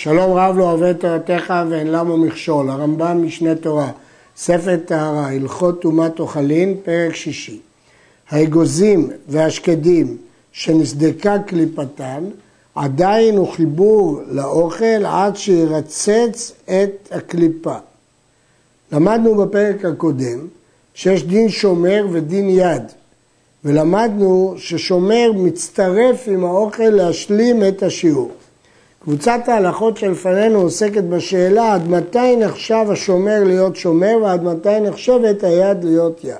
שלום רב לא אוהב את תורתך ואין למה מכשול, הרמב"ם משנה תורה, ספר טהרה, הלכות טומאת אוכלין, פרק שישי. האגוזים והשקדים שנסדקה קליפתן, עדיין הוא חיבור לאוכל עד שירצץ את הקליפה. למדנו בפרק הקודם שיש דין שומר ודין יד, ולמדנו ששומר מצטרף עם האוכל להשלים את השיעור. קבוצת ההלכות שלפנינו עוסקת בשאלה עד מתי נחשב השומר להיות שומר ועד מתי נחשבת היד להיות יד.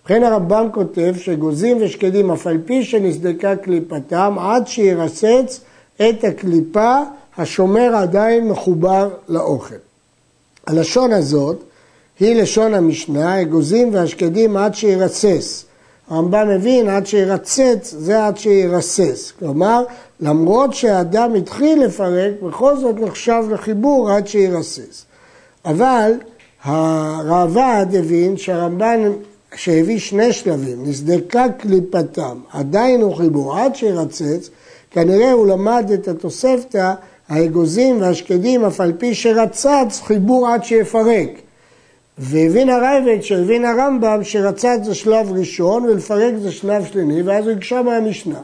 ובכן הרמב"ם כותב שגוזים ושקדים אף על פי שנסדקה קליפתם עד שירסץ את הקליפה השומר עדיין מחובר לאוכל. הלשון הזאת היא לשון המשנה, אגוזים והשקדים עד שירסס. הרמב"ם מבין עד שירצץ זה עד שירסס. כלומר, למרות שהאדם התחיל לפרק, בכל זאת נחשב לחיבור עד שירסס. אבל הראב"ד הבין שהרמב"ן שהביא שני שלבים, נסדקה קליפתם, עדיין הוא חיבור עד שירצץ, כנראה הוא למד את התוספתא, האגוזים והשקדים, אף על פי שרצץ, חיבור עד שיפרק. והבין הרייבד שהבין הרמב"ם שרצץ זה שלב ראשון ולפרק זה שלב שני, ואז הוא הקשה מהמשנה.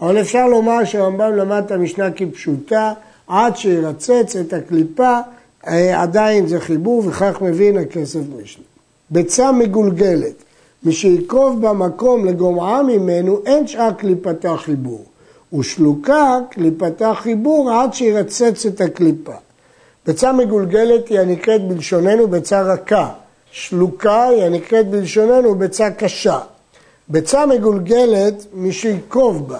אבל אפשר לומר שהרמב"ם למד את המשנה כפשוטה, עד שירצץ את הקליפה, אה, עדיין זה חיבור, וכך מבין הכסף משנה. ביצה מגולגלת, מי שיקרוב במקום לגומעה ממנו, אין שאר קליפתה חיבור. ושלוקה קליפתה חיבור עד שירצץ את הקליפה. ביצה מגולגלת היא הנקראת בלשוננו ביצה רכה. שלוקה היא הנקראת בלשוננו ביצה קשה. ביצה מגולגלת מי שיקרוב בה.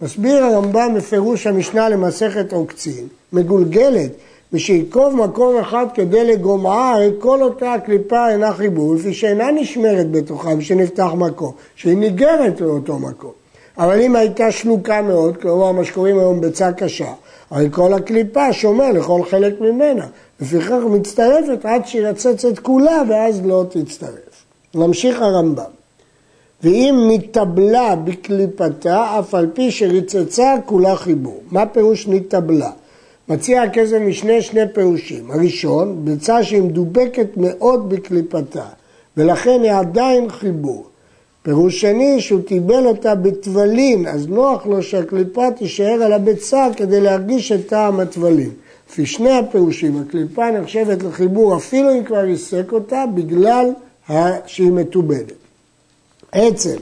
מסביר הרמב"ם בפירוש המשנה למסכת עוקצין, מגולגלת, משיקרוב מקום אחד כדי לגומעה, הרי כל אותה הקליפה אינה חיבור, לפי שאינה נשמרת בתוכה ושנפתח מקום, שהיא ניגרת לאותו מקום. אבל אם הייתה שלוקה מאוד, כלומר מה שקוראים היום ביצה קשה, הרי כל הקליפה שומר לכל חלק ממנה, לפיכך מצטרפת עד שירצץ את כולה ואז לא תצטרף. נמשיך הרמב"ם. ואם נתבלה בקליפתה, אף על פי שריצצה כולה חיבור. מה פירוש נתבלה? מציע הכסף משנה שני פירושים. הראשון, ביצה שהיא מדובקת מאוד בקליפתה, ולכן היא עדיין חיבור. פירוש שני, שהוא טיבל אותה בטבלין, אז נוח לו שהקליפה תישאר על הביצה כדי להרגיש את טעם הטבלין. לפי שני הפירושים, הקליפה נחשבת לחיבור אפילו אם כבר ריסק אותה, בגלל שהיא מתובלת. עצם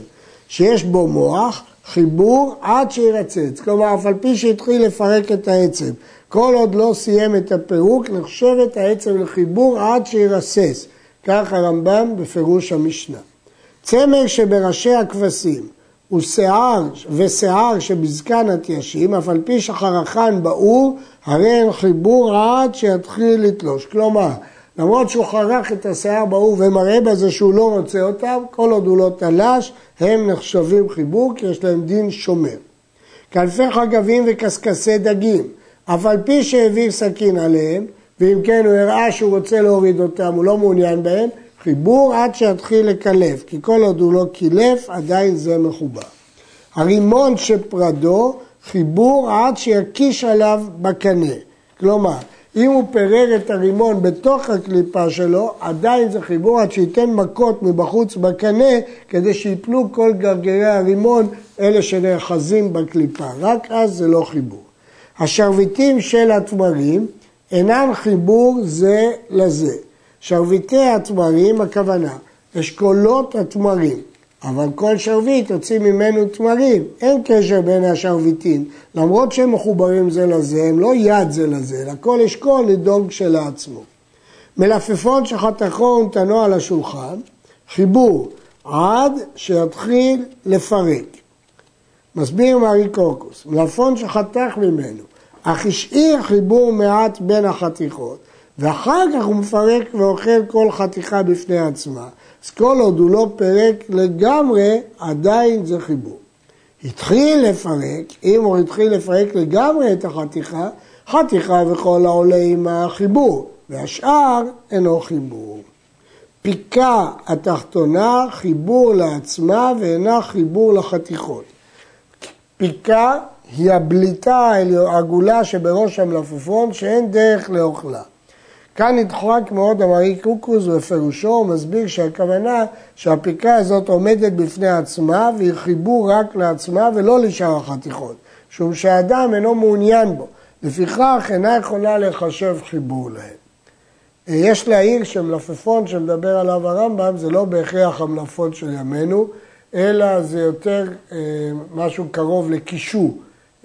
שיש בו מוח, חיבור עד שירצץ. כלומר, אף על פי שהתחיל לפרק את העצם, כל עוד לא סיים את הפירוק, נחשבת העצם לחיבור עד שירסס. כך הרמב"ם בפירוש המשנה. צמר שבראשי הכבשים ושיער ושיער שבזקן התיישים, אף על פי שחרכן באור, הרי אין חיבור עד שיתחיל לתלוש. כלומר, למרות שהוא חרך את השיער באור ומראה בזה שהוא לא רוצה אותם, כל עוד הוא לא תלש, הם נחשבים חיבור כי יש להם דין שומר. כנפי חגבים וקשקשי דגים, אף על פי שהעביר סכין עליהם, ואם כן הוא הראה שהוא רוצה להוריד אותם, הוא לא מעוניין בהם, חיבור עד שיתחיל לקלף, כי כל עוד הוא לא קילף, עדיין זה מחובר. הרימון שפרדו, חיבור עד שיקיש עליו בקנה. כלומר, אם הוא פירר את הרימון בתוך הקליפה שלו, עדיין זה חיבור עד שייתן מכות מבחוץ בקנה, כדי שיפלו כל גרגרי הרימון, אלה שנאחזים בקליפה. רק אז זה לא חיבור. השרביטים של התמרים אינם חיבור זה לזה. שרביטי התמרים, הכוונה, אשכולות התמרים. אבל כל שרביט יוציא ממנו תמרים, אין קשר בין השרביטים. למרות שהם מחוברים זה לזה, הם לא יד זה לזה, אלא כל אשכול לדאוג כשלעצמו. מלפפון שחתכו ונתנו על השולחן, חיבור עד שיתחיל לפרק. מסביר מארי קורקוס, מלפפון שחתך ממנו, אך השאיר חיבור מעט בין החתיכות, ואחר כך הוא מפרק ואוכל כל חתיכה בפני עצמה. אז כל עוד הוא לא פירק לגמרי, עדיין זה חיבור. התחיל לפרק, אם הוא התחיל לפרק לגמרי את החתיכה, חתיכה וכל העולה עם החיבור, והשאר אינו חיבור. פיקה התחתונה חיבור לעצמה ואינה חיבור לחתיכות. פיקה היא הבליטה העגולה שבראש המלפפון שאין דרך לאוכלה. כאן נדחק מאוד המרי קוקוס בפירושו, הוא מסביר שהכוונה שהפיקה הזאת עומדת בפני עצמה והיא חיבור רק לעצמה ולא לשאר החתיכות, משום שהאדם אינו מעוניין בו, לפיכך אינה יכולה לחשב חיבור להם. יש להעיר שמלפפון שמדבר עליו הרמב"ם זה לא בהכרח המלפפון של ימינו, אלא זה יותר אה, משהו קרוב לקישו,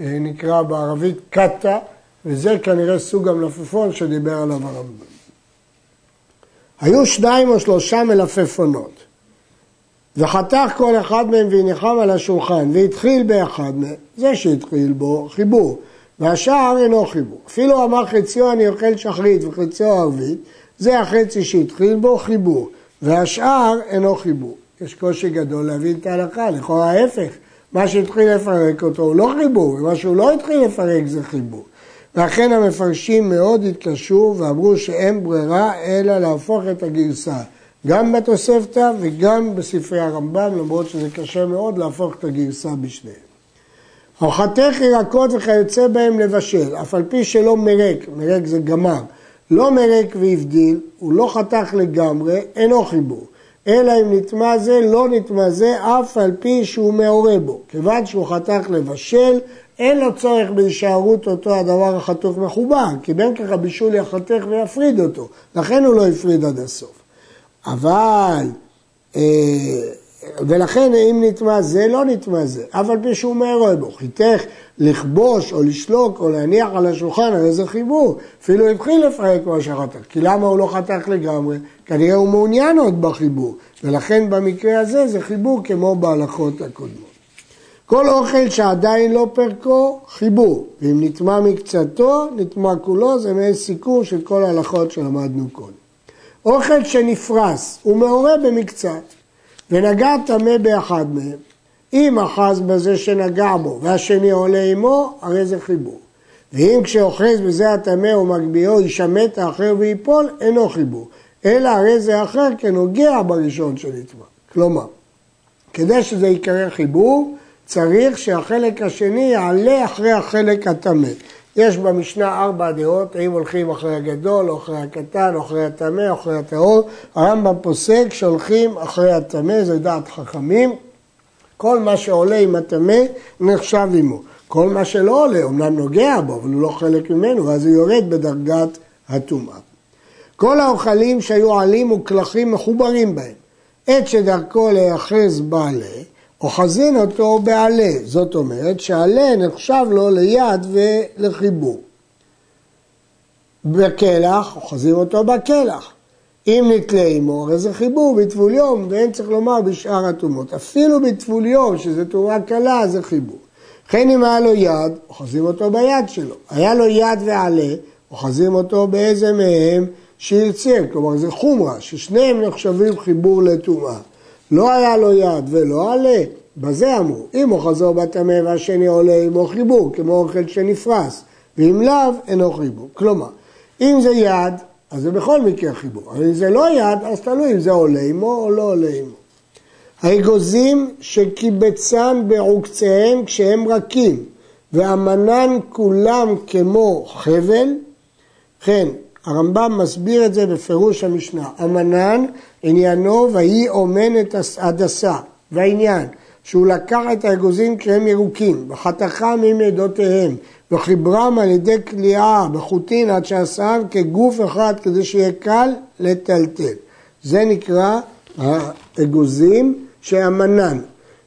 אה, נקרא בערבית קטה, וזה כנראה סוג המלפפון שדיבר עליו הרמב"ם. היו שניים או שלושה מלפפונות, וחתך כל אחד מהם והניחם על השולחן, והתחיל באחד מהם, זה שהתחיל בו חיבור, והשאר אינו חיבור. אפילו אמר חציו אני אוכל שחרית וחציו ערבית, זה החצי שהתחיל בו חיבור, והשאר אינו חיבור. יש קושי גדול להבין את ההלכה, לכאורה ההפך, מה שהתחיל לפרק אותו הוא לא חיבור, ומה שהוא לא התחיל לפרק זה חיבור. ואכן המפרשים מאוד התקשו ואמרו שאין ברירה אלא להפוך את הגרסה, גם בתוספתא וגם בספרי הרמב"ם, למרות שזה קשה מאוד להפוך את הגרסה בשניהם. הוכחתך ירקות וכיוצא בהם לבשל, אף על פי שלא מרק, מרק זה גמר, לא מרק והבדיל, הוא לא חתך לגמרי, אינו חיבור. אלא אם נטמע זה, לא נטמע זה, אף על פי שהוא מעורה בו. כיוון שהוא חתך לבשל, אין לו צורך בהישארות אותו הדבר החתוך מחובר, כי בין כך הבישול יחתך ויפריד אותו, לכן הוא לא הפריד עד הסוף. אבל, אה, ולכן אם נטמע זה, לא נטמע זה, אף על פי שהוא מערה בו. חיתך לכבוש או לשלוק או להניח על השולחן, הרי זה חיבור. אפילו התחיל לפרק מה שחתך, כי למה הוא לא חתך לגמרי? כנראה הוא מעוניין עוד בחיבור, ולכן במקרה הזה זה חיבור כמו בהלכות הקודמות. כל אוכל שעדיין לא פרקו, חיבור. ואם נטמע מקצתו, נטמע כולו, זה מעין סיכום של כל ההלכות שלמדנו קודם. אוכל שנפרס, הוא מעורה במקצת, ונגע טמא באחד מהם. אם אחז בזה שנגע בו והשני עולה עמו, הרי זה חיבור. ואם כשאוחז בזה הטמא ומגביהו יישמט האחר וייפול, אינו חיבור. אלא הרי זה אחר כנוגע בראשון שנטמע. כלומר, כדי שזה יקרה חיבור, צריך שהחלק השני יעלה אחרי החלק הטמא. יש במשנה ארבע דעות, האם הולכים אחרי הגדול, או אחרי הקטן, או אחרי הטמא, או אחרי הטהור. הרמב"ם פוסק שהולכים אחרי הטמא, זה דעת חכמים. כל מה שעולה עם הטמא נחשב עמו. כל מה שלא עולה, אומנם נוגע בו, אבל הוא לא חלק ממנו, ואז הוא יורד בדרגת הטומאה. כל האוכלים שהיו עלים וקלחים מחוברים בהם. עת שדרכו להיאחז בעלה, אוחזין אותו בעלה, זאת אומרת שעלה נחשב לו ליד ולחיבור. בקלח, אוחזים אותו בקלח. אם נתלה עמו, הרי זה חיבור בטבול יום, ואין צריך לומר בשאר הטומאות. אפילו בטבול יום, שזה טומאה קלה, זה חיבור. וכן אם היה לו יד, אוחזים אותו ביד שלו. היה לו יד ועלה, אוחזים אותו באיזה מהם שירצה. כלומר, זה חומרה, ששניהם נחשבים חיבור לטומאה. לא היה לו יד ולא עלה, בזה אמרו, אם הוא חזור בטמא והשני עולה עמו חיבור, כמו אוכל שנפרס, ואם לאו, אינו חיבור. כלומר, אם זה יד, אז זה בכל מקרה חיבור, אבל אם זה לא יד, אז תלוי אם זה עולה עמו או לא עולה עמו. האגוזים שקיבצן בעוקציהם כשהם רכים, ואמנן כולם כמו חבל, כן, הרמב"ם מסביר את זה בפירוש המשנה. אמנן עניינו ויהי אומן את הדסה, והעניין שהוא לקח את האגוזים כשהם ירוקים, וחתכם עם עדותיהם, וחיברם על ידי כליאה בחוטין עד שעשם כגוף אחד כדי שיהיה קל לטלטל. זה נקרא האגוזים שהמנן.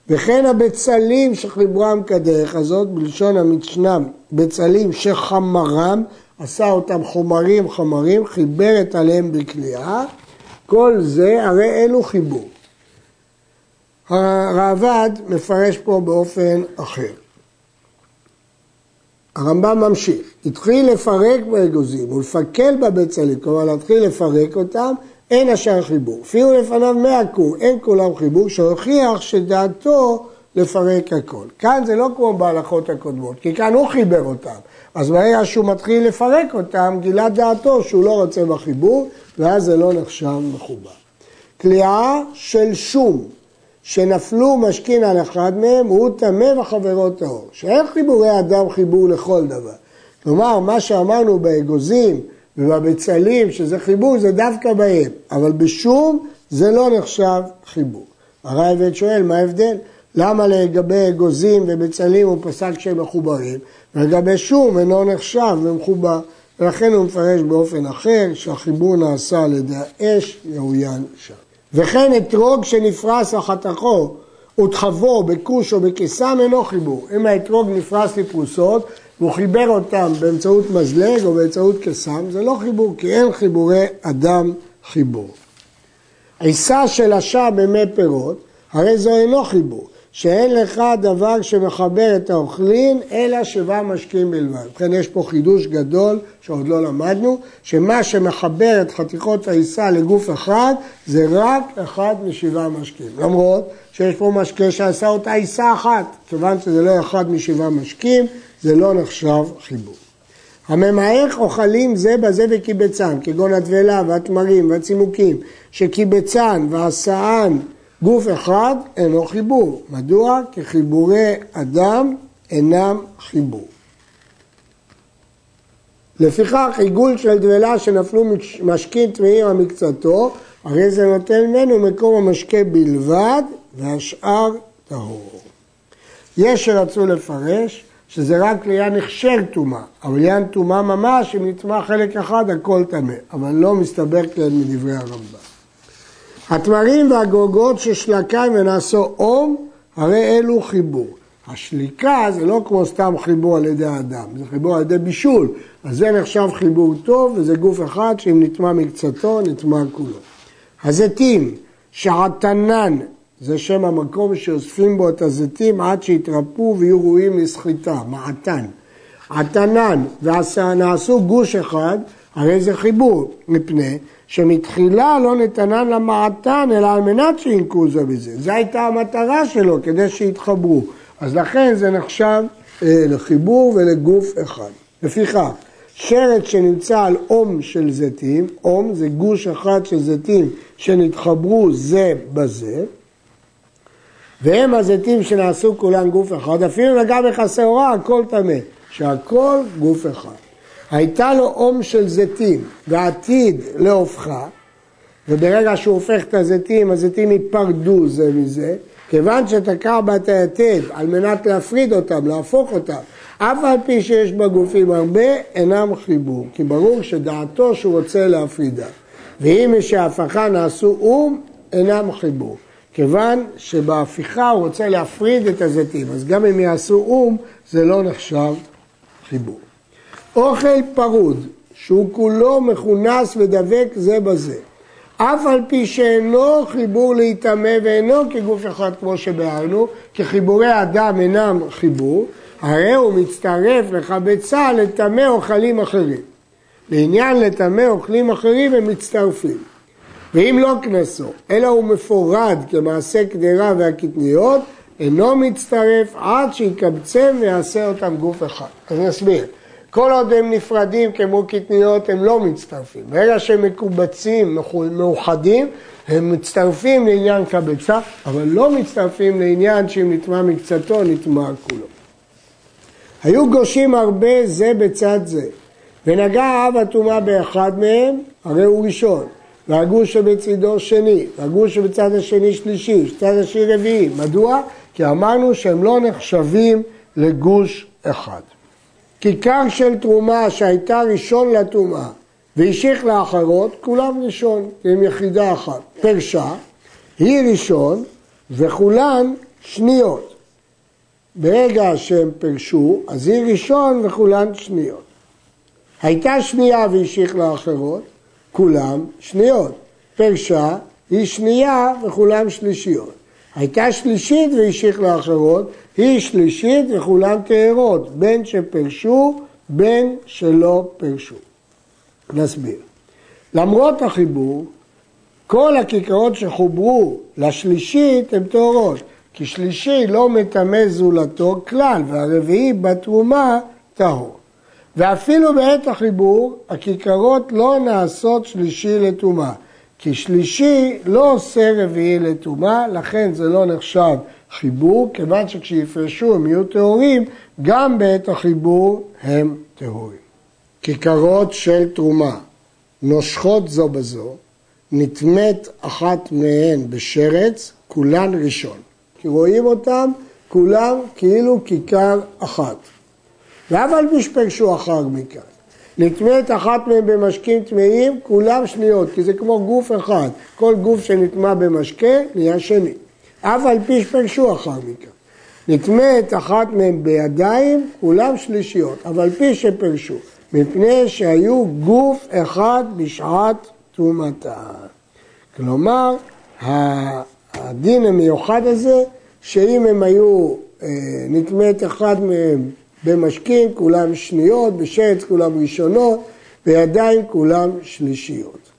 וכן הבצלים שחיברם כדרך הזאת, בלשון המשנה, בצלים שחמרם, עשה אותם חומרים חומרים, חיבר את עליהם בכליאה, כל זה הרי אלו חיבור. הראב"ד מפרש פה באופן אחר. הרמב"ם ממשיך, התחיל לפרק באגוזים ולפקל בבצלים, כלומר להתחיל לפרק אותם, אין השאר חיבור. אפילו לפניו מאה כור, אין כולם חיבור, שהוכיח שדעתו לפרק הכל. כאן זה לא כמו בהלכות הקודמות, כי כאן הוא חיבר אותם. אז ברגע שהוא מתחיל לפרק אותם, גילה דעתו שהוא לא רוצה בחיבור, ואז זה לא נחשב מחובר. כליאה של שום שנפלו משכין על אחד מהם, הוא טמא וחברו טהור. שאין חיבורי אדם חיבור לכל דבר. כלומר, מה שאמרנו באגוזים ובבצלים, שזה חיבור, זה דווקא בהם, אבל בשום זה לא נחשב חיבור. הרייבד שואל, מה ההבדל? למה לגבי אגוזים ובצלים הוא פסק שהם מחוברים, ולגבי שום אינו נחשב ומחובר. ולכן הוא מפרש באופן אחר, שהחיבור נעשה על ידי האש, יאוין שם. וכן אתרוג שנפרס לחתכו ותחבו בכוש או בקיסם אינו חיבור. אם האתרוג נפרס לפרוסות והוא חיבר אותם באמצעות מזלג או באמצעות קיסם, זה לא חיבור, כי אין חיבורי אדם חיבור. עיסה של אשה במי פירות, הרי זו אינו חיבור. שאין לך דבר שמחבר את האוכלין, אלא שבעה משקים בלבד. ובכן, יש פה חידוש גדול שעוד לא למדנו, שמה שמחבר את חתיכות העיסה לגוף אחד, זה רק אחד משבעה משקים. למרות שיש פה משקה שעשה אותה עיסה אחת, כיוון שזה לא אחד משבעה משקים, זה לא נחשב חיבור. הממעך אוכלים זה בזה וקיבצן, כגון הטבלה והתמרים והצימוקים, שקיבצן ועשאן גוף אחד אינו חיבור. מדוע? כי חיבורי אדם אינם חיבור. לפיכך עיגול של דבלה שנפלו משקים טמאים על מקצתו, הרי זה נותן ממנו מקום המשקה בלבד והשאר טהור. יש שרצו לפרש שזה רק לעניין הכשר טומאה, אבל לעניין טומאה ממש, אם נטמע חלק אחד הכל טמא, אבל לא מסתבר כן מדברי הרמב"ם. התמרים והגוגות ששלקיים ונעשו אום, הרי אלו חיבור. השליקה זה לא כמו סתם חיבור על ידי האדם, זה חיבור על ידי בישול. אז זה נחשב חיבור טוב, וזה גוף אחד שאם נטמע מקצתו, נטמע כולו. הזיתים, שעתנן, זה שם המקום שאוספים בו את הזיתים עד שיתרפו ויהיו ראויים לסחיטה, מעתן. עתנן ונעשו גוש אחד, הרי זה חיבור, מפני שמתחילה לא נתנן למעתן, אלא על מנת שינקו זה בזה. זו הייתה המטרה שלו, כדי שיתחברו. אז לכן זה נחשב אה, לחיבור ולגוף אחד. לפיכך, שרץ שנמצא על אום של זיתים, אום זה גוש אחד של זיתים שנתחברו זה בזה, והם הזיתים שנעשו כולם גוף אחד, אפילו נגע בחסרה הכל טמא, שהכל גוף אחד. הייתה לו אום של זיתים ועתיד להופכה, וברגע שהוא הופך את הזיתים, הזיתים ייפרדו זה מזה, כיוון שתקע בת היתד על מנת להפריד אותם, להפוך אותם, אף על פי שיש בגופים הרבה, אינם חיבור, כי ברור שדעתו שהוא רוצה להפרידה. ואם משההפכה נעשו אום, אינם חיבור. כיוון שבהפיכה הוא רוצה להפריד את הזיתים, אז גם אם יעשו אום, זה לא נחשב חיבור. אוכל פרוד, שהוא כולו מכונס ודבק זה בזה, אף על פי שאינו חיבור להיטמא ואינו כגוף אחד כמו שביארנו, כי חיבורי אדם אינם חיבור, הרי הוא מצטרף לחבצה לטמא אוכלים אחרים. לעניין לטמא אוכלים אחרים הם מצטרפים. ואם לא קנסו, אלא הוא מפורד כמעשה קדרה והקטניות, אינו מצטרף עד שיקבצם ויעשה אותם גוף אחד. אז נסביר. כל עוד הם נפרדים כמו קטניות, הם לא מצטרפים. ברגע שהם מקובצים, מאוחדים, הם מצטרפים לעניין קבצה, אבל לא מצטרפים לעניין שאם נטמע מקצתו, נטמע כולו. היו גושים הרבה זה בצד זה, ונגע האב הטומאה באחד מהם, הרי הוא ראשון, והגוש שבצידו שני, והגוש שבצד השני שלישי, שבצד השני רביעי. מדוע? כי אמרנו שהם לא נחשבים לגוש אחד. כיכר של תרומה שהייתה ראשון לטומאה והשיך לאחרות, כולם ראשון, עם יחידה אחת. פרשה, היא ראשון וכולן שניות. ברגע שהם פרשו, אז היא ראשון וכולן שניות. הייתה שנייה והשיך לאחרות, כולם שניות. פרשה היא שנייה וכולם שלישיות. הייתה שלישית והשיך לאחרות, היא שלישית וכולן טהרות, בין שפרשו, בין שלא פרשו. נסביר. למרות החיבור, כל הכיכרות שחוברו לשלישית הן טהורות, כי שלישי לא מטמא זולתו כלל, והרביעי בתרומה טהור. ואפילו בעת החיבור, הכיכרות לא נעשות שלישי לטומאה, כי שלישי לא עושה רביעי לטומאה, לכן זה לא נחשב חיבור, כיוון שכשיפרשו הם יהיו טהורים, גם בעת החיבור הם טהורים. כיכרות של תרומה נושכות זו בזו, נטמאת אחת מהן בשרץ, כולן ראשון. כי רואים אותם כולם כאילו כיכר אחת. ואף על פי שפרשו אחר מכאן. נטמאת אחת מהן במשקים טמאים, כולם שניות, כי זה כמו גוף אחד. כל גוף שנטמע במשקה נהיה שני. אף על פי שפרשו אחר מכאן. נטמאת אחת מהן בידיים, כולם שלישיות, אבל על פי שפרשו, מפני שהיו גוף אחד בשעת תרומתה. כלומר, הדין המיוחד הזה, שאם הם היו, אה, נטמאת אחד מהם במשקים, כולם שניות, בשרץ כולם ראשונות, בידיים כולם שלישיות.